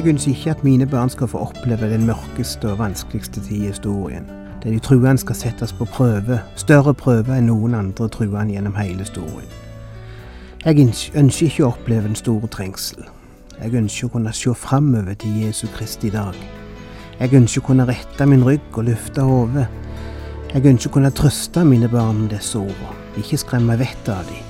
Jeg ønsker ikke at mine barn skal få oppleve den mørkeste og vanskeligste tid i historien, der de truende skal settes på prøve, større prøve enn noen andre truende gjennom hele historien. Jeg ønsker ikke å oppleve den store trengsel. Jeg ønsker å kunne se framover til Jesu Kristi dag. Jeg ønsker å kunne rette min rygg og løfte hodet. Jeg ønsker å kunne trøste mine barn med disse ordene, ikke skremme vettet av dem.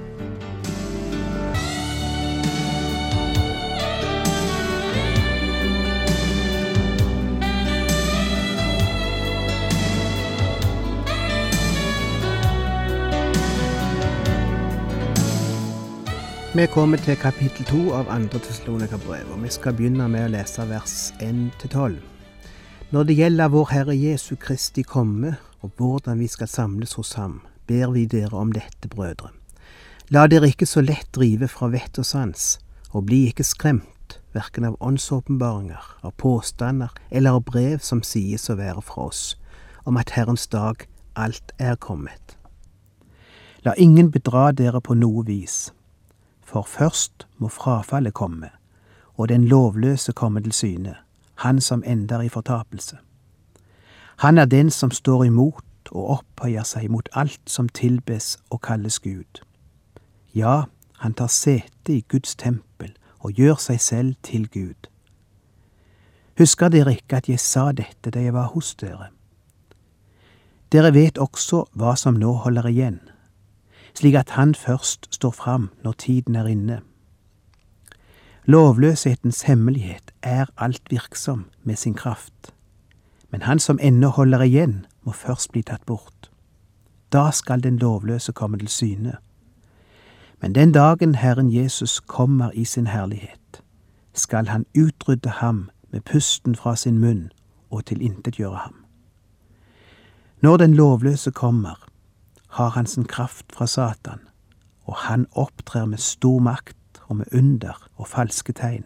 Vi kommer til kapittel to av andre Tessalonika-brev, og vi skal begynne med å lese vers 1-12. Når det gjelder vår Herre Jesu Kristi komme, og hvordan vi skal samles hos ham, ber vi dere om dette, brødre. La dere ikke så lett drive fra vett og sans, og bli ikke skremt, verken av åndsåpenbaringer, av påstander eller av brev som sies å være fra oss, om at Herrens dag alt er kommet. La ingen bedra dere på noe vis for først må frafallet komme, og den lovløse komme til syne, han som ender i fortapelse. Han er den som står imot og opphøyer seg mot alt som tilbes og kalles Gud. Ja, han tar sete i Guds tempel og gjør seg selv til Gud. Husker dere ikke at jeg sa dette da jeg var hos dere? Dere vet også hva som nå holder igjen slik at han først står fram når tiden er inne. Lovløshetens hemmelighet er alt virksom med sin kraft, men han som ennå holder igjen, må først bli tatt bort. Da skal den lovløse komme til syne. Men den dagen Herren Jesus kommer i sin herlighet, skal han utrydde ham med pusten fra sin munn og tilintetgjøre ham. Når den lovløse kommer, har han sin kraft fra Satan, og han opptrer med stor makt og med under og falske tegn.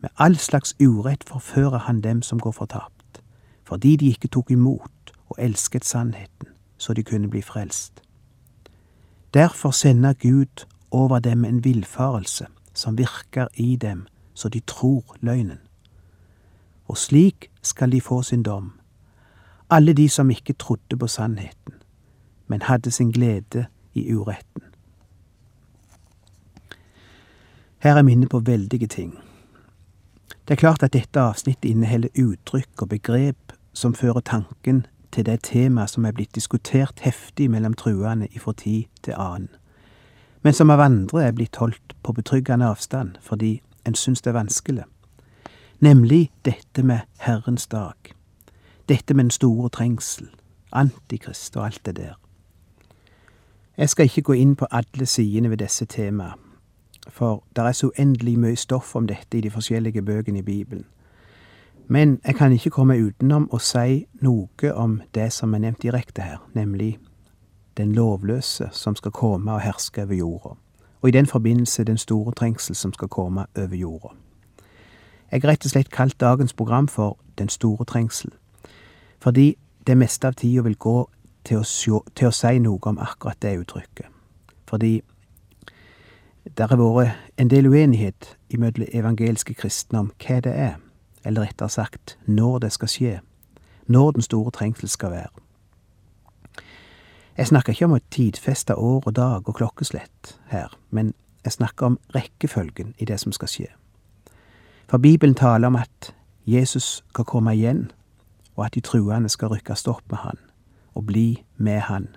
Med all slags urett forfører han dem som går fortapt, fordi de ikke tok imot og elsket sannheten, så de kunne bli frelst. Derfor sender Gud over dem en villfarelse som virker i dem så de tror løgnen. Og slik skal de få sin dom, alle de som ikke trodde på sannheten men hadde sin glede i uretten. Her er minnet på veldige ting. Det er klart at dette avsnittet inneholder uttrykk og begrep som fører tanken til det temaet som er blitt diskutert heftig mellom truende ifra tid til annen, men som av andre er blitt holdt på betryggende avstand fordi en syns det er vanskelig, nemlig dette med Herrens dag, dette med den store trengsel, Antikrist og alt det der. Jeg skal ikke gå inn på alle sidene ved disse temaene, for det er så uendelig mye stoff om dette i de forskjellige bøkene i Bibelen. Men jeg kan ikke komme utenom å si noe om det som er nevnt direkte her, nemlig den lovløse som skal komme og herske over jorda, og i den forbindelse den store trengsel som skal komme over jorda. Jeg har rett og slett kalt dagens program for Den store trengsel, fordi det meste av tida vil gå til å, sjå, til å si noe om akkurat det uttrykket. Fordi det har vært en del uenighet mellom evangelske kristne om hva det er, eller rettere sagt når det skal skje, når den store trengsel skal være. Jeg snakker ikke om å tidfeste år og dag og klokkeslett her, men jeg snakker om rekkefølgen i det som skal skje. For Bibelen taler om at Jesus skal komme igjen, og at de truende skal rykkes opp med han og bli med Han,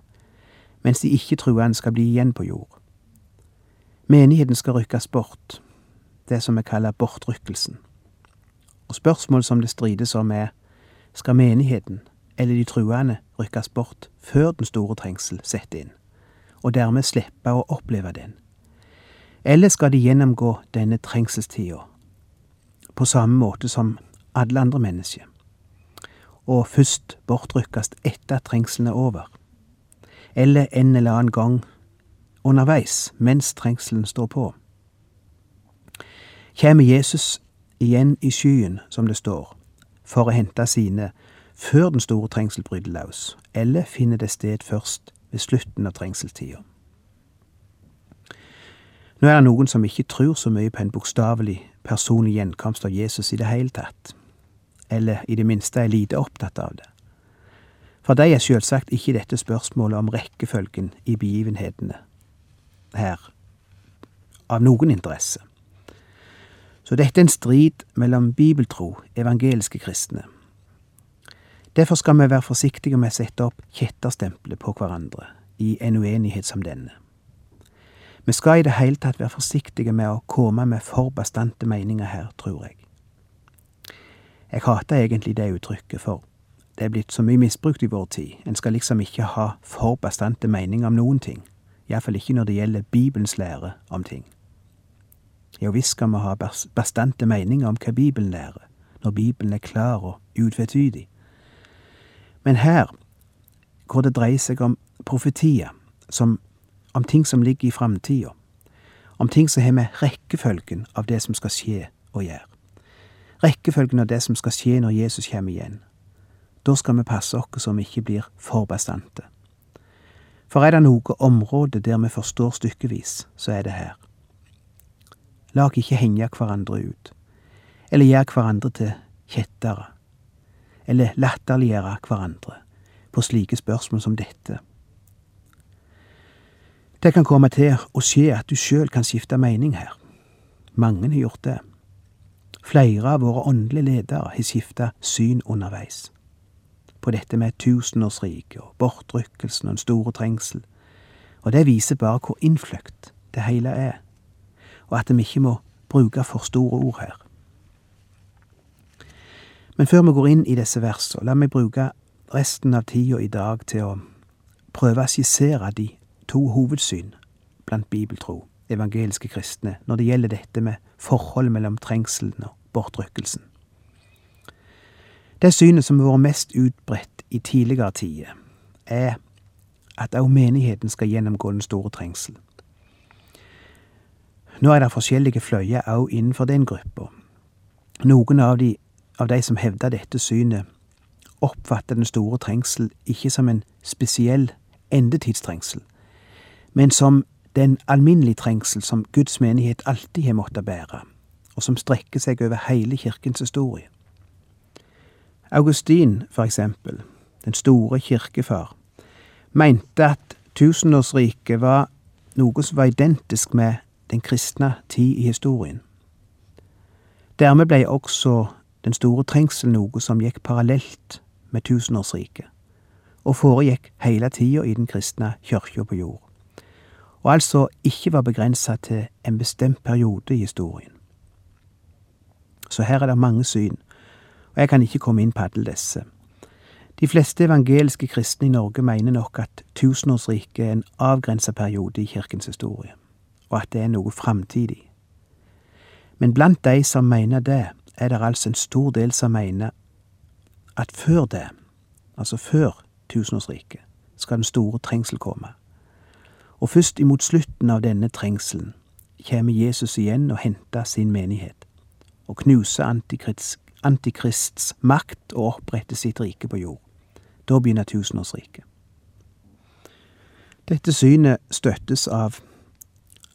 mens de ikke-truende skal bli igjen på jord. Menigheten skal rykkes bort, det som vi kaller bortrykkelsen. Og spørsmål som det strides om er, skal menigheten eller de truende rykkes bort før den store trengsel setter inn, og dermed slippe å oppleve den? Eller skal de gjennomgå denne trengselstida på samme måte som alle andre mennesker? Og først bortrykkes etter at trengselen er over. eller en eller annen gang underveis, mens trengselen står på. Kjem Jesus igjen i skyen, som det står, for å hente sine før den store trengsel bryter løs, eller finner det sted først ved slutten av trengselstida. Nå er det noen som ikke tror så mye på en bokstavelig personlig gjenkomst av Jesus i det hele tatt, eller i det minste er lite opptatt av det. For de er selvsagt ikke dette spørsmålet om rekkefølgen i begivenhetene her av noen interesse. Så dette er en strid mellom bibeltro, evangeliske kristne. Derfor skal vi være forsiktige med å sette opp kjetterstempelet på hverandre i en uenighet som denne. Vi skal i det hele tatt være forsiktige med å komme med for bastante meninger her, tror jeg. Jeg hater egentlig det uttrykket, for det er blitt så mye misbrukt i vår tid. En skal liksom ikke ha for bastante meninger om noen ting, iallfall ikke når det gjelder Bibelens lære om ting. Jo visst skal vi ha bastante meninger om hva Bibelen lærer, når Bibelen er klar og utvetydig. Men her, hvor det dreier seg om profetier, om ting som ligger i framtida, om ting som har med rekkefølgen av det som skal skje å gjøre, rekkefølgen av det som skal skje når Jesus kommer igjen, da skal vi passe oss så vi ikke blir for bastante. For er det noe område der vi forstår stykkevis, så er det her. La oss ikke henge hverandre ut, eller gjøre hverandre til kjettere, eller latterliggjøre hverandre på slike spørsmål som dette. Det kan komme til å skje at du sjøl kan skifte mening her. Mange har gjort det. Flere av våre åndelige ledere har skifta syn underveis. På dette med tusenårsriket og bortrykkelsen og den store trengsel, og det viser bare hvor innfløkt det hele er, og at vi ikke må bruke for store ord her. Men før vi går inn i disse versene, la meg bruke resten av tida i dag til å prøve å skissere de to hovedsyn blant bibeltro, evangeliske kristne, når det gjelder dette med forholdet mellom trengselen og bortrykkelsen. Det synet som har vært mest utbredt i tidligere tider, er at òg menigheten skal gjennomgå den store trengsel. Nå er det forskjellige fløyer òg innenfor den gruppa. Noen av de, av de som hevder dette synet, oppfatter den store trengsel ikke som en spesiell endetidstrengsel, men som den alminnelige trengsel som Guds menighet alltid har måttet bære, og som strekker seg over hele kirkens historie. Augustin, for eksempel, den store kirkefar, mente at tusenårsriket var noe som var identisk med den kristne tid i historien. Dermed ble også den store trengsel noe som gikk parallelt med tusenårsriket, og foregikk hele tida i den kristne kyrkja på jord, og altså ikke var begrensa til en bestemt periode i historien. Så her er det mange syn, og jeg kan ikke komme inn på alle disse. De fleste evangeliske kristne i Norge mener nok at tusenårsriket er en avgrensa periode i kirkens historie, og at det er noe framtidig. Men blant de som mener det, er det altså en stor del som mener at før det, altså før tusenårsriket, skal den store trengsel komme. Og først imot slutten av denne trengselen kommer Jesus igjen og henter sin menighet, og knuser antikrist, Antikrists makt og opprette sitt rike på jord. Da begynner tusenårsriket. Dette synet støttes av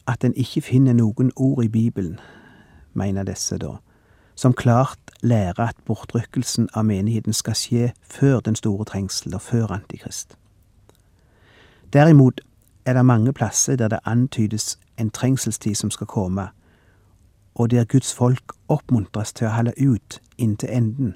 at en ikke finner noen ord i Bibelen, mener disse da, som klart lærer at bortrykkelsen av menigheten skal skje før den store trengsel og før Antikrist. Derimot er det mange plasser der det antydes en trengselstid som skal komme, og der Guds folk oppmuntres til å holde ut inntil enden.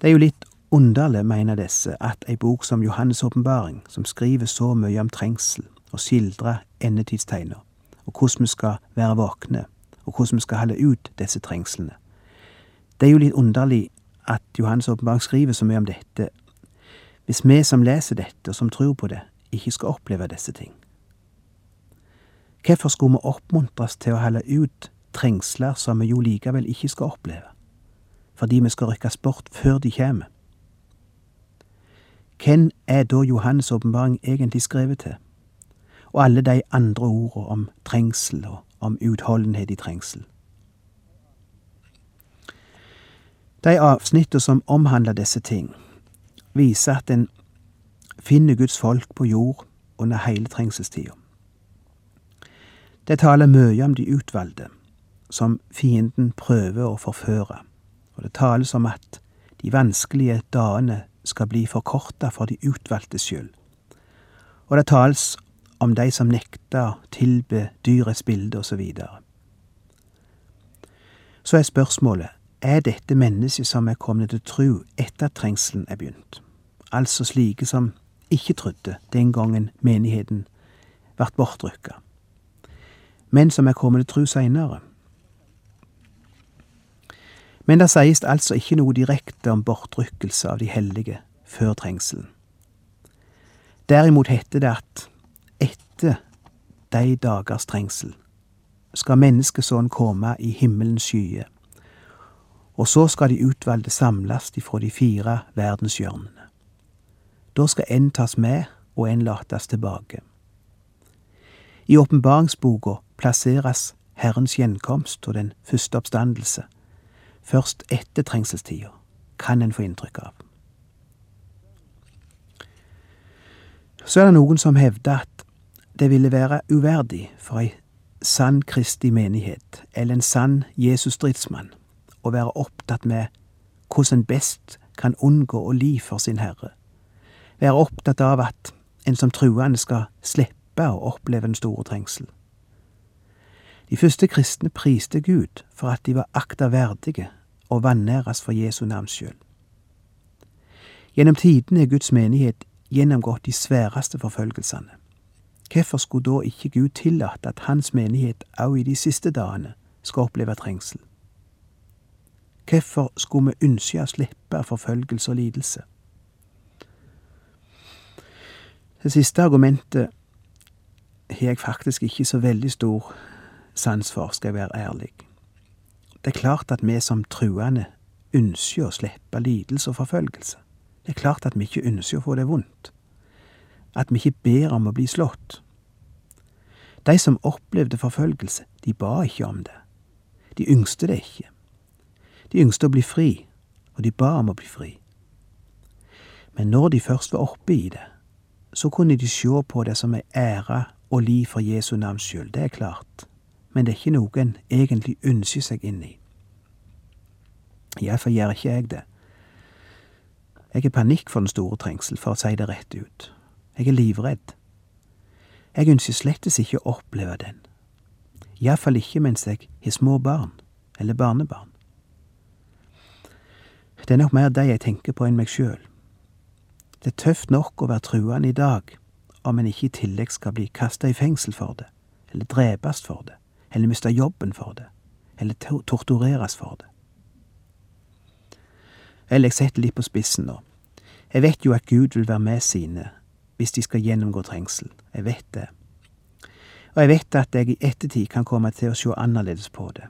Det er jo litt underlig, mener disse, at ei bok som Johannes' åpenbaring, som skriver så mye om trengsel og skildrer endetidstegner, og hvordan vi skal være våkne, og hvordan vi skal holde ut disse trengslene. Det er jo litt underlig at Johannes' åpenbaring skriver så mye om dette, hvis vi som leser dette, og som tror på det, ikke skal oppleve disse ting. Hvorfor skulle vi oppmuntres til å holde ut trengsler som vi jo likevel ikke skal oppleve, fordi vi skal rykkes bort før de kommer? hvem er da Johannes' åpenbaring egentlig skrevet til? Og alle de andre ordene om trengsel og om utholdenhet i trengsel. De avsnittene som omhandler disse ting, viser at en finner Guds folk på jord under hele trengselstida. Det taler mye om de utvalgte, som fienden prøver å forføre, og det tales om at de vanskelige dagene skal bli forkorta for de utvalgtes skyld, og det tales om de som nekter tilbe dyrets bilde, osv. Så, så er spørsmålet er dette mennesket som er kommet til tru etter at trengselen er begynt, altså slike som ikke trodde den gangen menigheten vart bortrykka, men som er kommet til tru seinere. Men det sies altså ikke noe direkte om bortrykkelse av de hellige før trengselen. Derimot heter det at etter de dagers trengsel skal menneskesønnen komme i himmelens skyer, og så skal de utvalgte samles ifra de fire verdenshjørnene. Da skal en tas med og en lates tilbake. I åpenbaringsboka plasseres Herrens gjenkomst og den første oppstandelse først etter trengselstida, kan en få inntrykk av. Så er det noen som hevder at det ville være uverdig for ei sann kristig menighet eller en sann Jesus-stridsmann å være opptatt med hvordan en best kan unngå å li for sin Herre, være opptatt av at en som truende skal slippe å oppleve den store trengsel. De første kristne priste Gud for at de var akta verdige og vanæres for Jesu navns skyld. Gjennom tidene er Guds menighet gjennomgått de sværeste forfølgelsene. Hvorfor skulle da ikke Gud tillate at Hans menighet òg i de siste dagene skal oppleve trengsel? Hvorfor skulle vi ønske å slippe forfølgelse og lidelse? Det siste argumentet har jeg faktisk ikke så veldig stor sans for, skal jeg være ærlig. Det er klart at vi som truende ønsker å slippe lidelse og forfølgelse. Det er klart at vi ikke ønsker å få det vondt. At vi ikke ber om å bli slått. De som opplevde forfølgelse, de ba ikke om det. De yngste det ikke. De yngste å bli fri, og de ba om å bli fri. Men når de først var oppe i det, så kunne de sjå på det som ei ære og liv for Jesu navns skyld, det er klart, men det er ikke noe en egentlig ønsker seg inn i. Iallfall gjør ikke jeg det. Jeg er panikk for den store trengsel, for å si det rett ut. Jeg er livredd. Jeg ønsker slettes ikke å oppleve den. Iallfall ikke mens jeg har små barn, eller barnebarn. Det er nok mer de jeg tenker på enn meg sjøl. Det er tøft nok å være truende i dag, om en ikke i tillegg skal bli kasta i fengsel for det, eller drepes for det, eller miste jobben for det, eller tortureres for det. Eller jeg setter litt på spissen nå. Jeg vet jo at Gud vil være med sine hvis de skal gjennomgå trengsel. Jeg vet det. Og jeg vet at jeg i ettertid kan komme til å se annerledes på det.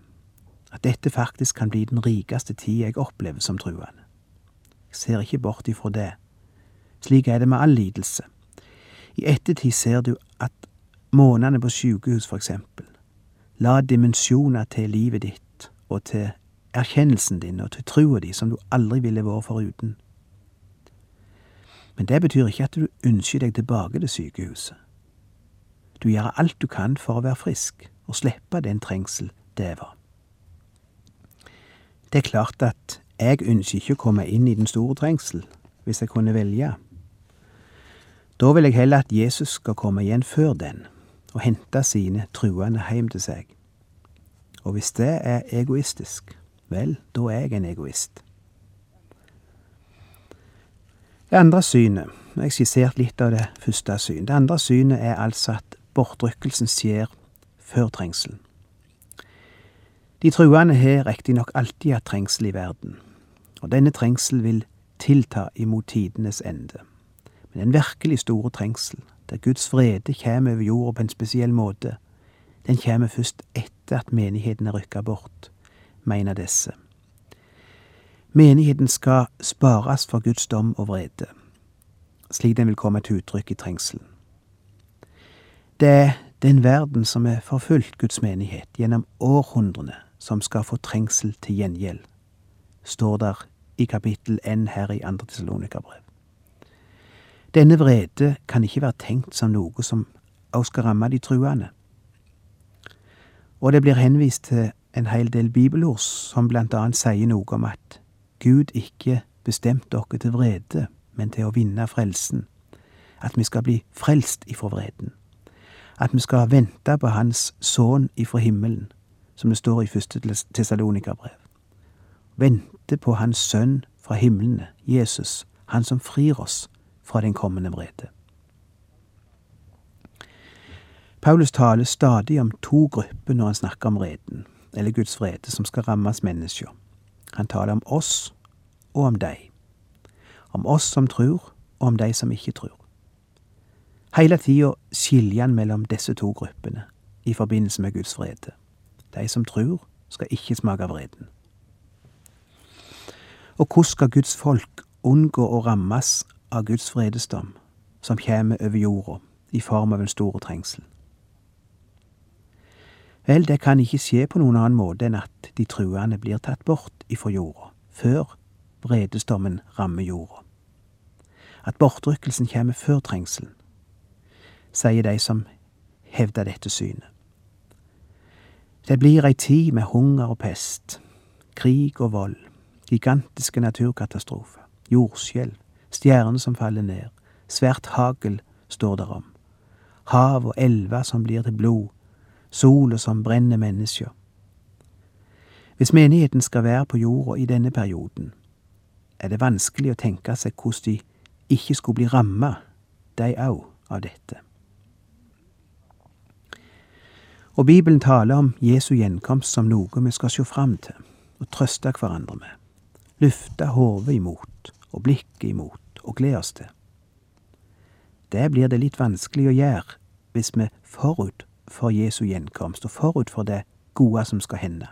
At dette faktisk kan bli den rikeste tid jeg opplever som truende. Jeg ser ikke bort ifra det. Slik er det med all lidelse. I ettertid ser du at månedene på sykehus, for eksempel, la dimensjoner til livet ditt og til erkjennelsen din og til trua di som du aldri ville vært foruten. Men det betyr ikke at du ønsker deg tilbake til sykehuset. Du gjør alt du kan for å være frisk og slippe den trengsel det var. Det er klart at jeg ønsker ikke å komme inn i den store trengsel, hvis jeg kunne velge. Da vil jeg heller at Jesus skal komme igjen før den og hente sine truende hjem til seg. Og hvis det er egoistisk, vel, da er jeg en egoist. Det andre synet Jeg skissert litt av det første synet. Det andre synet er altså at bortrykkelsen skjer før trengselen. De truende har riktignok alltid hatt trengsel i verden, og denne trengsel vil tilta imot tidenes ende. Den virkelig store trengsel, der Guds vrede kjem over jorda på en spesiell måte, den kjem først etter at menigheten er rykka bort, mener disse. Menigheten skal spares for Guds dom og vrede. slik den vil komme til uttrykk i trengselen. Det er den verden som er forfulgt Guds menighet gjennom århundrene, som skal få trengsel til gjengjeld, står der i kapittel N her i andre Tessalonikerbrev. Denne vrede kan ikke være tenkt som noe som også skal ramme de truende. Og det blir henvist til en hel del bibelord som blant annet sier noe om at Gud ikke bestemte dere til vrede, men til å vinne frelsen. At vi skal bli frelst ifra vreden. At vi skal vente på Hans Sønn ifra himmelen, som det står i første Tessalonikerbrev. Vente på Hans Sønn fra himlene, Jesus, Han som frir oss fra den kommende vrede. Paulus taler stadig om to grupper når han snakker om vreden, eller Guds vrede, som skal rammes mennesker. Han taler om oss og om deg. Om oss som tror, og om de som ikke tror. Hele tida skiljer han mellom disse to gruppene i forbindelse med Guds vrede. De som tror, skal ikke smake vreden. Og hvordan skal Guds folk unngå å rammes av Guds fredesdom som kommer over jorda i form av en stor trengsel? Vel, det kan ikke skje på noen annen måte enn at de truende blir tatt bort ifra jorda, før vredesdommen rammer jorda. At bortrykkelsen kommer før trengselen, sier de som hevder dette synet. Det blir ei tid med hunger og pest, krig og vold, gigantiske naturkatastrofer, jordskjelv, stjerner som faller ned, svært hagl står der om, hav og elver som blir til blod, sola som brenner mennesker. Hvis menigheten skal være på jorda i denne perioden, er det vanskelig å tenke seg hvordan de ikke skulle bli ramma, de òg, av dette. Og Bibelen taler om Jesu gjenkomst som noe vi skal se fram til og trøste hverandre med, løfte hodet imot og blikket imot og glede oss til. Det blir det litt vanskelig å gjøre hvis vi forut for Jesu gjenkomst og forut for det gode som skal hende,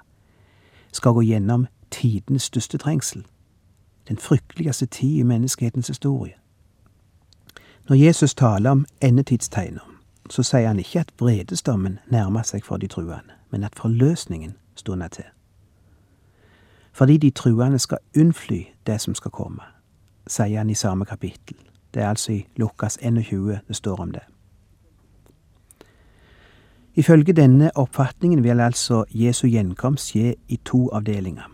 skal gå gjennom tidens største trengsel, den frykteligste tid i menneskehetens historie. Når Jesus taler om endetidstegner, så sier han ikke at vredesdommen nærmer seg for de truende, men at forløsningen stunder til. Fordi de truende skal unnfly det som skal komme, sier han i samme kapittel. Det er altså i Lukas 21 det står om det. Ifølge denne oppfatningen vil altså Jesu gjenkomst skje i to avdelinger.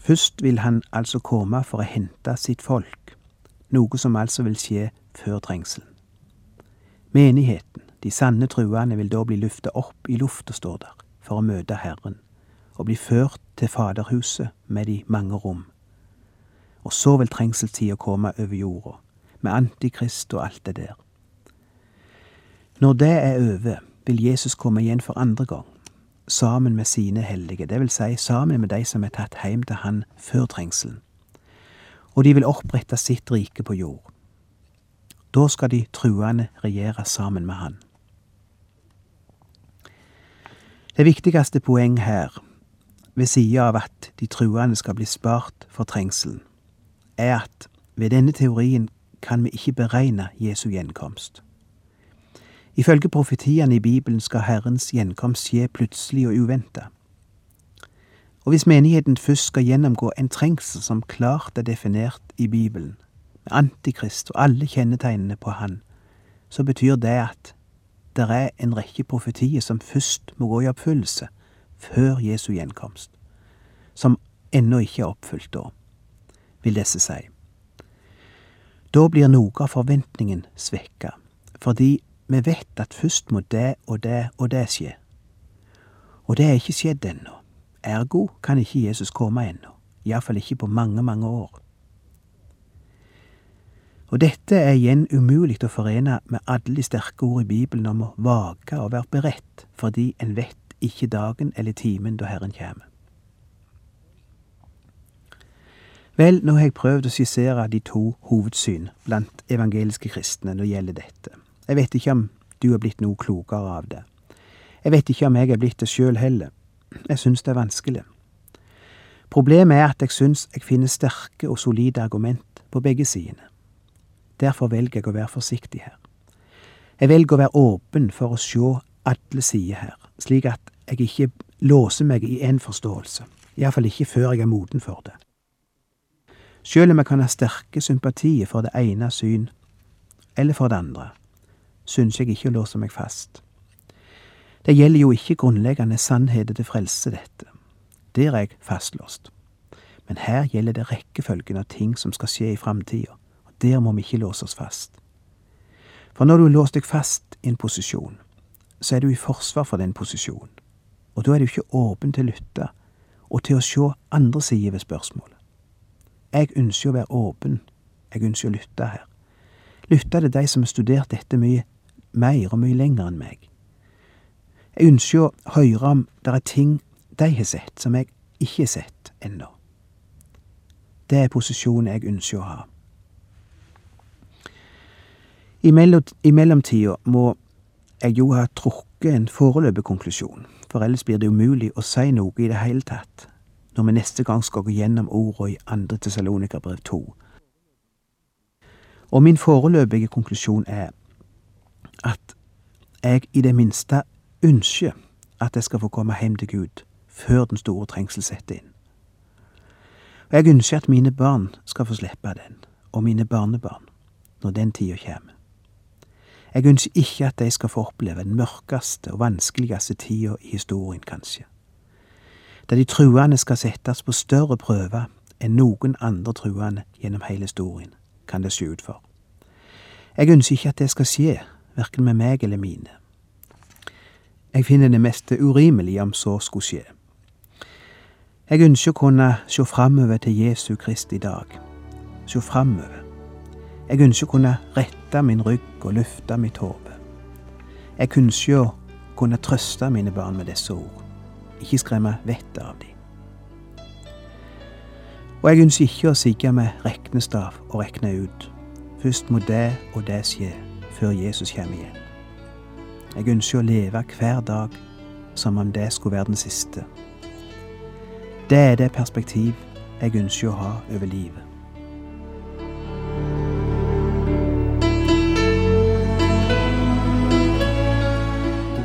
Først vil han altså komme for å hente sitt folk, noe som altså vil skje før trengselen. Menigheten, de sanne truende, vil da bli løfta opp i lufta, står der, for å møte Herren, og bli ført til Faderhuset med de mange rom. Og så vil trengselstida komme over jorda, med Antikrist og alt det der. Når det er over, vil Jesus komme igjen for andre gang, sammen med sine hellige, det vil si sammen med de som er tatt hjem til han før trengselen. Og de vil opprette sitt rike på jord. Da skal de truende regjere sammen med han. Det viktigste poeng her, ved sida av at de truende skal bli spart for trengselen, er at ved denne teorien kan vi ikke beregne Jesu gjenkomst. Ifølge profetiene i Bibelen skal Herrens gjenkomst skje plutselig og uventa. Og hvis menigheten først skal gjennomgå en trengsel som klart er definert i Bibelen, med Antikrist og alle kjennetegnene på Han, så betyr det at det er en rekke profetier som først må gå i oppfyllelse før Jesu gjenkomst, som ennå ikke er oppfylt da, vil disse si. Da blir noe av forventningen svekka, fordi vi vet at først må det og det og det skje. Og det er ikke skjedd ennå. Ergo kan ikke Jesus komme ennå. Iallfall ikke på mange, mange år. Og dette er igjen umulig å forene med alle de sterke ord i Bibelen om å vage og være beredt, fordi en vet ikke dagen eller timen da Herren kommer. Vel, nå har jeg prøvd å skissere de to hovedsyn blant evangeliske kristne når det gjelder dette. Jeg vet ikke om du er blitt noe klokere av det. Jeg vet ikke om jeg er blitt det sjøl heller. Jeg syns det er vanskelig. Problemet er at jeg syns jeg finner sterke og solide argument på begge sidene. Derfor velger jeg å være forsiktig her. Jeg velger å være åpen for å se alle sider her, slik at jeg ikke låser meg i én forståelse, iallfall ikke før jeg er moden for det. Selv om jeg kan ha sterke sympatier for det ene syn eller for det andre, syns jeg ikke å låse meg fast. Det gjelder jo ikke grunnleggende sannheter til frelse, dette. Der er jeg fastlåst. Men her gjelder det rekkefølgen av ting som skal skje i framtida, og der må vi ikke låse oss fast. For når du har låst deg fast i en posisjon, så er du i forsvar for den posisjonen, og da er du ikke åpen til å lytte og til å se andre sider ved spørsmålet. Jeg ønsker å være åpen, jeg ønsker å lytte her. Lytte til de som har studert dette mye mer og mye lenger enn meg. Jeg ønsker å høre om det er ting de har sett som jeg ikke har sett ennå. Det er posisjonen jeg ønsker å ha. I, mellomtida må jeg jo ha trukket en foreløpig konklusjon, for ellers blir det umulig å si noe i det hele tatt når vi neste gang skal gå gjennom ordene i andre Tessalonikerbrev to. Og min foreløpige konklusjon er at jeg i det minste ønsker at jeg skal få komme hjem til Gud før den store trengsel setter inn. Og jeg ønsker at mine barn skal få slippe den, og mine barnebarn, når den tida kommer. Jeg ønsker ikke at de skal få oppleve den mørkeste og vanskeligste tida i historien, kanskje. Der de truende skal settes på større prøver enn noen andre truende gjennom hele historien, kan det se ut for. Jeg ønsker ikke at det skal skje, verken med meg eller mine. Jeg finner det meste urimelig om så skulle skje. Jeg ønsker å kunne se framover til Jesu Krist i dag. Se framover. Jeg ønsker å kunne rette min rygg og løfte mitt hode. Jeg ønsker å kunne trøste mine barn med disse ord, ikke skremme vettet av dem. Og jeg ønsker ikke å sigge med regnestav og regne ut. Først må det og det skje før Jesus kommer igjen. Jeg ønsker å leve hver dag som om det skulle være den siste. Det er det perspektiv jeg ønsker å ha over livet.